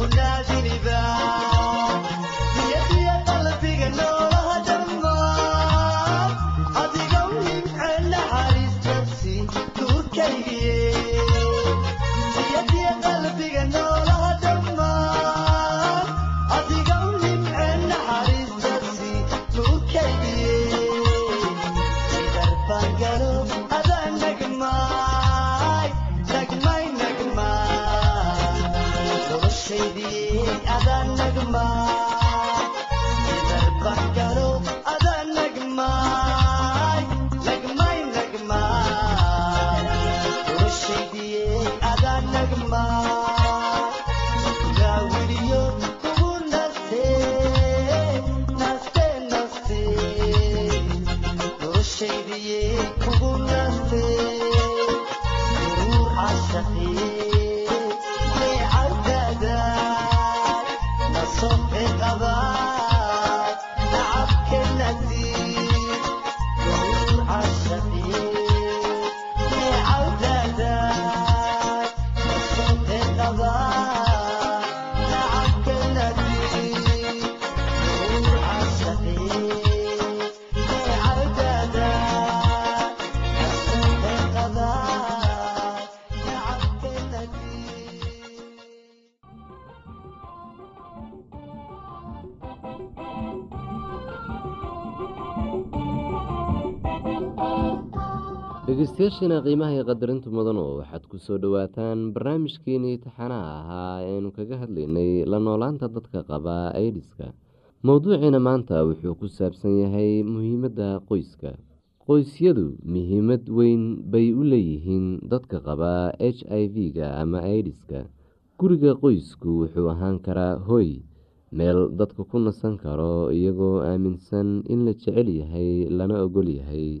أقلادي dhegeystayaashiina qiimaha iyo qadarinta mudano waxaad ku soo dhowaataan barnaamijkeenii taxanaha ahaa eanu kaga hadlaynay la noolaanta dadka qaba aidiska mowduuciina maanta wuxuu ku saabsan yahay muhiimadda qoyska. Qoysyadu muhiimad weyn bay u leeyihiin dadka qaba h i v-ga ama aidiska guriga qoysku wuxuu ahaan karaa hoy meel dadka ku nasan karo iyagoo aaminsan in la jecel yahay lana ogol yahay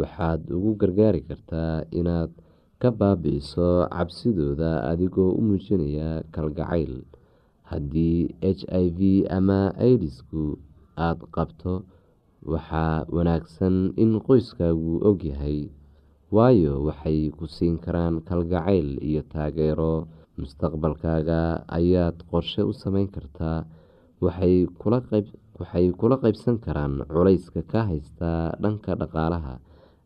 waxaad ugu gargaari kartaa inaad ka baabi'iso cabsidooda adigoo u muujinaya kalgacayl. Haddii h i v ama idisku aada qabto waxaa wanaagsan in qoyskaagu ogyahay waayo waxay ku siin karaan kalgacayl iyo taageero. Mustaqbalkaaga ayaad qorshe u sameyn kartaa waxay kula qaybsan karaan culayska ka haysta dhanka dhaqaalaha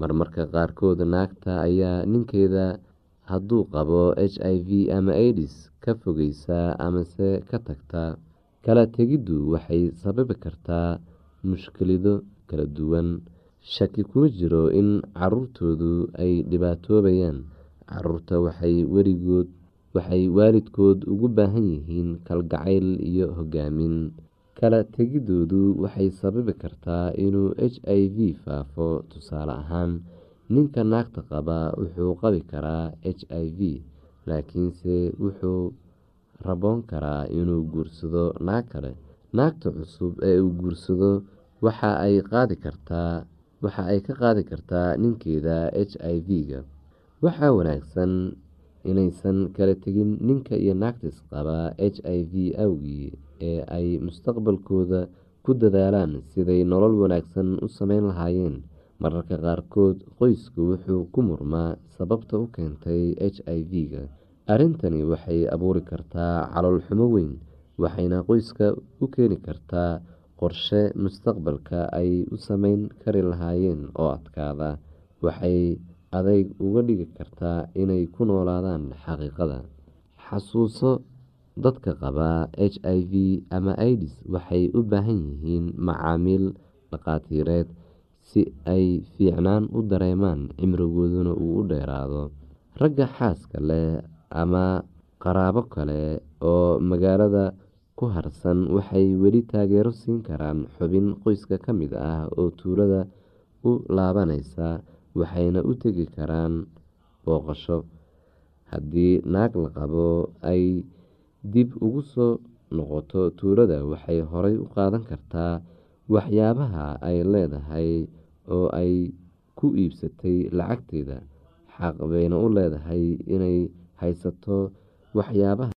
marmarka qaarkood naagta ayaa ninkeeda hadduu qabo h i v ama idis ka fogeysaa amase ka tagta. Kala tegiddu waxay sababi kartaa mushkilado kala duwan. Shaki kuma jiro in caruurtoodu ay dhibaatoobayaan. Caruurta waxay waalidkood ugu baahan yihiin kalgacayl iyo hogaamin kala tegidoodu waxay sababi kartaa inuu h i v faafo tusaale ahaan ninka naagta qaba wuxuu qabi karaa h i v laakiinse wuxuu raboon karaa inuu guursado naag kale. Naagta cusub ee uu guursado waxa ay ka qaadi kartaa ninkeeda h i v-ga. Waxaa wanaagsan inaysan kala tegin ninka iyo naagta isqaba h i v awgii ee ay mustaqbalkooda ku dadaalaan siday nolol wanaagsan u sameyn lahaayeen. Mararka qaarkood qoysku wuxuu ku murmaa sababta u keentay h i v-ga. Arrintani waxay abuuri kartaa calool xumo weyn waxayna qoyska u keeni kartaa qorshe mustaqbalka ay u sameyn kari lahaayeen oo adkaada. Waxay adeyg uga dhigi kartaa inay ku noolaadaan xaqiiqada. Xasuuso dadka qaba h i v ama idis waxay u baahan yihiin macaamiil dhaqaatiireed si ay fiicnaan u dareemaan cimrigooduna uu u dheeraado. Ragga xaaska leh ama qaraabo kale oo magaalada ku harsan waxay weli taageero siin karaan xubin qoyska ka mid ah oo tuulada u laabaneysa waxayna u tegi karaan booqasho. Haddii naag la qabo ay dib ugu soo noqoto tuulada waxay horay u qaadan kartaa waxyaabaha ay leedahay oo ay ku iibsatay lacagteeda xaq bayna u leedahay inay haysato waxyaabaha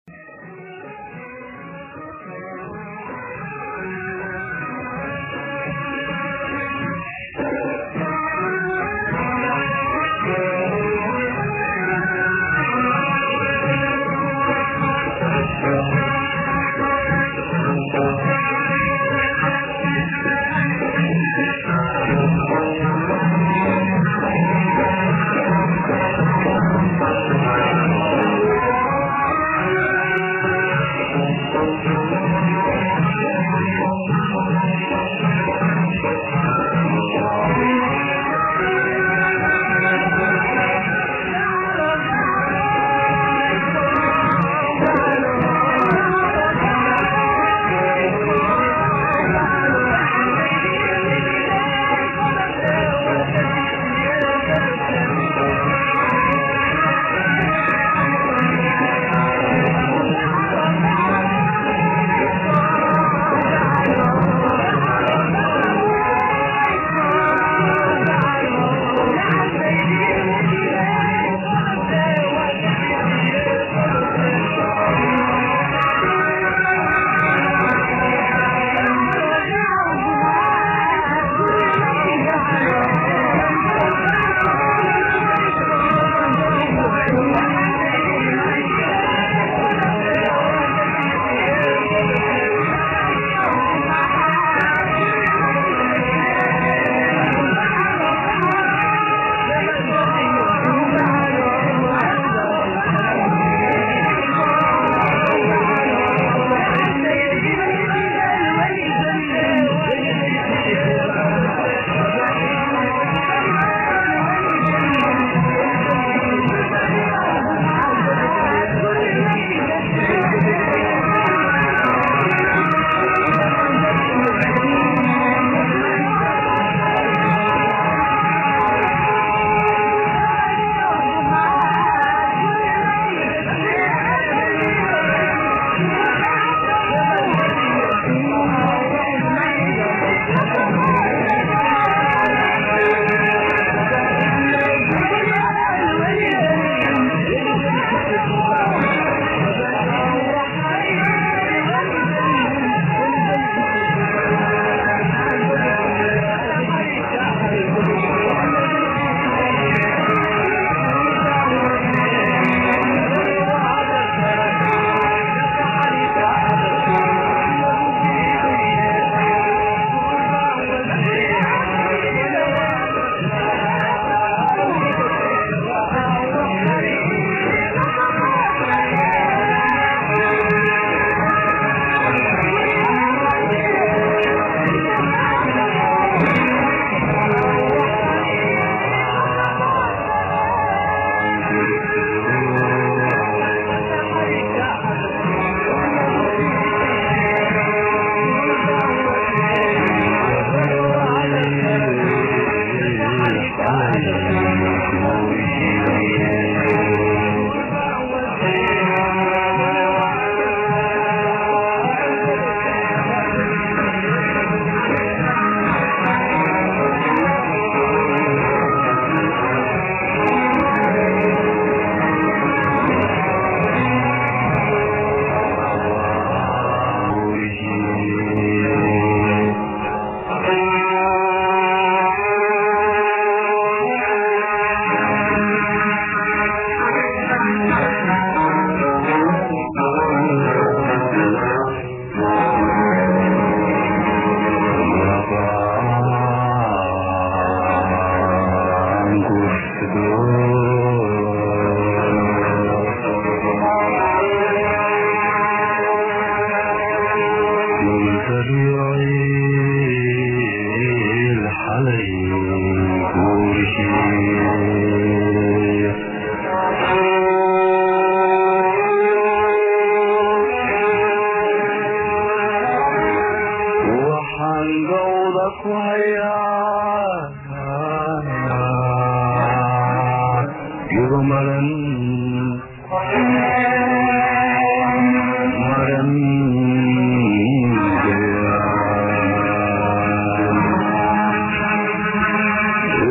maran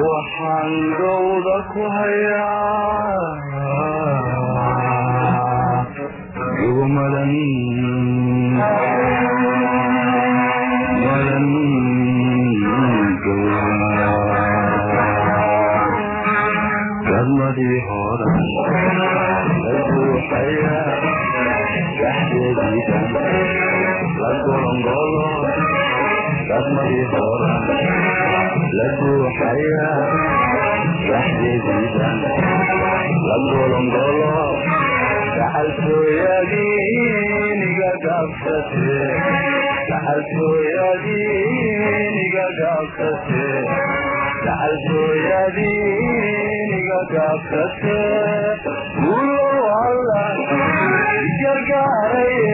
waxaan gowda ku hayaa gadmadii hore la golongolo gaxaltooyadiiniga gaabsate gaxaltooyadiiniga gaabsate gaxaltooyadiiniga gaabsate ulow alla igargaaraye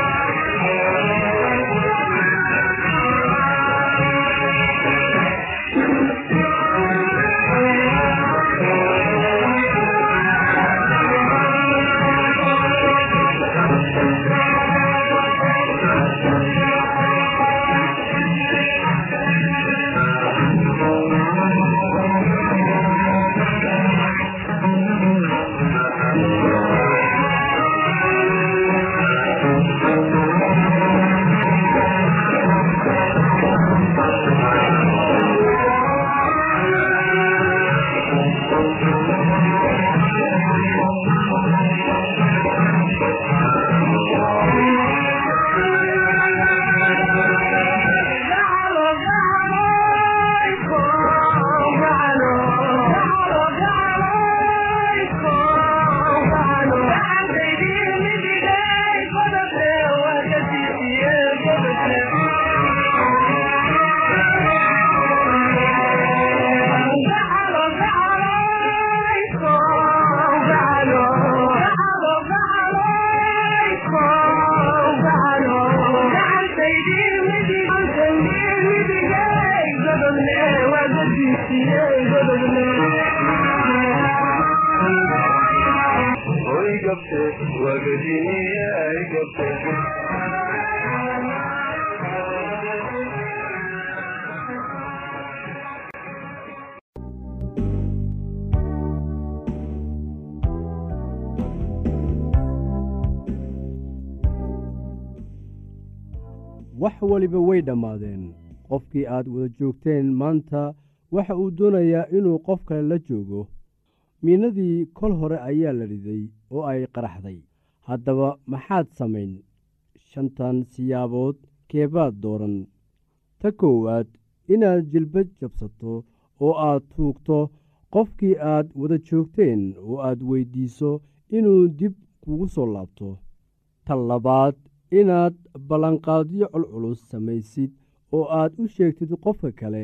wax waliba way dhammaadeen. Qofkii aad wada joogteen maanta waxa uu doonayaa inuu qof kale la joogo. Miinadii kol hore ayaa la riday oo ay qaraxday. Haddaba maxaad samayn? Shantan siyaabood keebaad dooran. Ta koowaad inaad jilbad jabsato oo aad tuugto qofkii aad wada joogteen oo aad weyddiiso inuu dib kugu soo laabto. Ta labaad inaad ballanqaadyo culculus samaysid oo aad u sheegtid qofka kale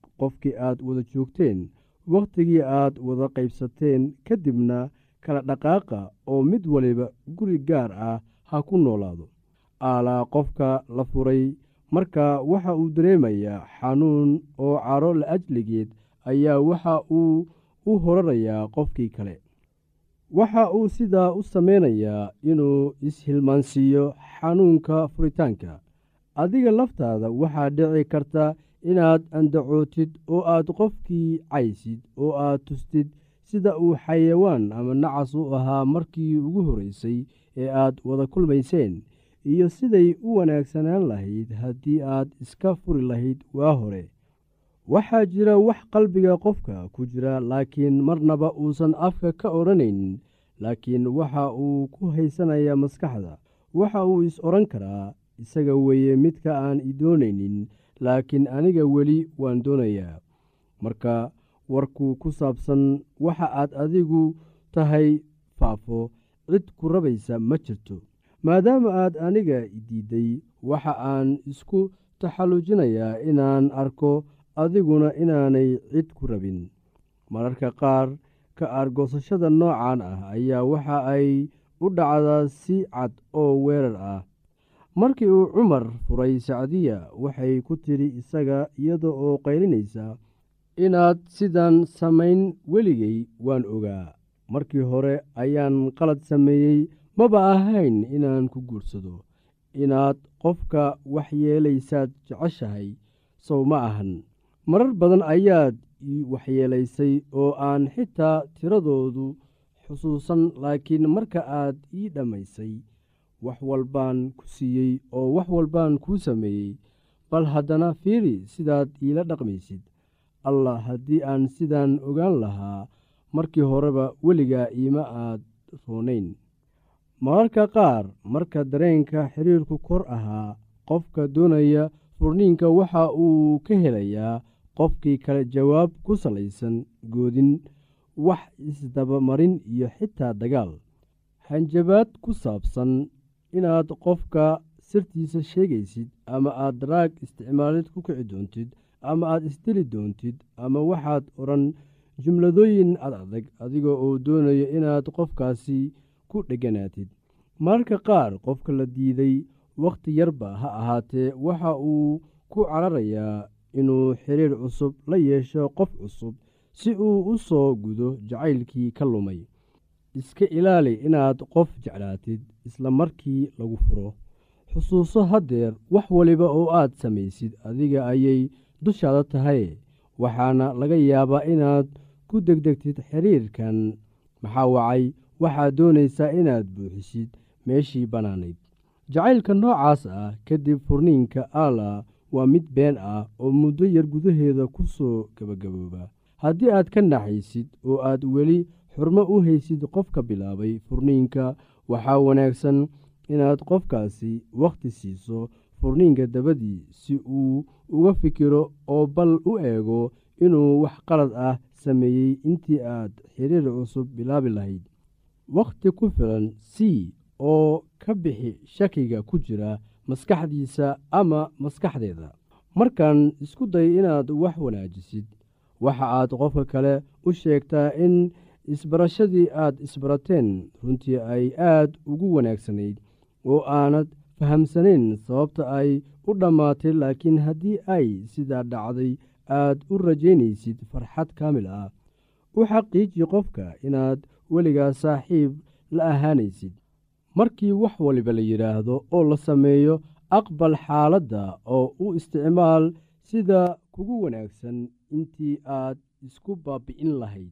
qofkii aad wada joogteen wakhtigii aad wada qaybsateen ka dibna kala dhaqaaqa oo mid waliba guri gaar ah ha ku noolaado. Aalaa qofka la furay marka waxa uu dareemayaa xanuun oo caro la ajligeed ayaa waxa uu u horarayaa qofkii kale. Waxa uu sidaa u samaynayaa inuu ishilmaansiiyo xanuunka furitaanka. Adiga laftaada waxaa dhici karta inaad andacootid oo aad qofkii caysid oo aad tustid sida uu xayawaan ama nacas u ahaa markii ugu horreysay ee aad wada kulmayseen iyo siday u wanaagsanaan lahayd haddii aad iska furi lahayd waa hore. Waxaa jira wax qalbiga qofka ku jira laakiin marnaba uusan afka ka odhanaynin laakiin waxa uu ku haysanayaa maskaxda. Waxa uu is odhan karaa isaga weeye midka aan i doonaynin laakiin aniga weli waan doonayaa. Marka warku ku saabsan waxa aad adigu tahay faafo cid ku rabaysa ma jirto. Maadaama aad aniga idiidday waxa aan isku taxallujinayaa inaan arko adiguna inaanay cid ku rabin. Mararka qaar ka aargoosashada noocan ah ayaa waxa ay u dhacdaa si cad oo weerar ah markii uu cumar furay sacdiya waxay ku tidhi isaga iyada oo qaylinaysa inaad sidan samayn weligay waan ogaa. Markii hore ayaan qalad sameeyey maba ahayn inaan ku guursado. Inaad qofka waxyeelaysaad jeceshahay sow ma ahan. Marar badan ayaad ii waxyeelaysay oo aan xitaa tiradoodu xusuusan laakiin marka aad ii dhammaysay wax walbaan ku siiyey oo wax walbaan kuu sameeyey. Bal haddana fiiri sidaad iila dhaqmaysid. Allah haddii aan sidaan ogaan lahaa markii horeba weligaa iima aad roonayn. Mararka qaar marka dareenka xiriirku kor ahaa qofka doonaya furniinka waxa uu ka helayaa qofkii kale jawaab ku salaysan goodin wax isdabamarin iyo xitaa dagaal. Hanjabaad ku saabsan inaad qofka sirtiisa sheegaysid ama aad daraag isticmaalid ku kici doontid ama aad isdeli doontid ama waxaad odhan jumladooyin ad adag adiga oo doonaya inaad qofkaasi ku dheganaatid. Mararka qaar qofka la diiday wakhti yarba ha ahaatee waxa uu ku cararayaa inuu xiriir cusub la yeesho qof cusub si uu u soo gudo jacaylkii ka lumay iska ilaali inaad qof jeclaatid isla markii lagu furo. Xusuuso haddeer wax waliba oo aad samaysid adiga ayay dushaada tahay. Waxaana laga yaabaa inaad ku degdegtid xiriirkan. Maxaa wacay? Waxaad doonaysaa inaad buuxisid meeshii bannaanayd. Jacaylka noocaas ah kadib furniinka allah waa mid been ah oo muddo yar gudaheeda ku soo gebagabooba haddii aad ka naxaysid oo aad weli xurmo u haysid qofka bilaabay furniinka waxaa wanaagsan inaad qofkaasi wakhti siiso furniinka dabadii si uu uga fikiro oo bal u eego inuu wax qalad ah sameeyey intii aad xiriir cusub bilaabi lahayd. Wakhti ku filan sii oo ka bixi shakiga ku jira maskaxdiisa ama maskaxdeeda. Markaan isku day inaad wax wanaajisid waxa aad qofka kale u sheegtaa in isbarashadii aad isbarateen runtii ay aad ugu wanaagsanayd oo aanad fahamsanayn sababta ay u dhammaatay laakiin haddii ay sidaa dhacday aad u rajaynaysid farxad kaamil ah. U xaqiiji qofka inaad weligaa saaxiib la ahaanaysid. Markii wax waliba la yidhaahdo oo la sameeyo aqbal xaaladda oo u isticmaal sida kugu wanaagsan intii aad isku baabi'in lahayd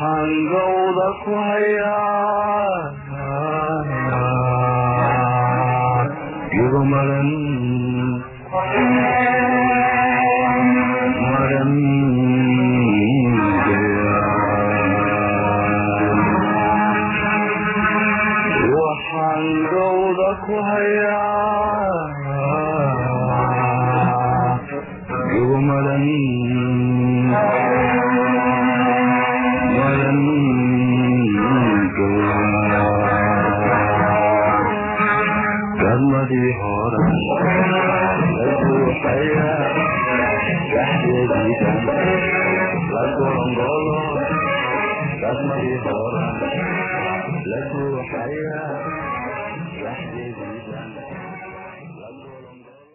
waxaan gowda ku hayaa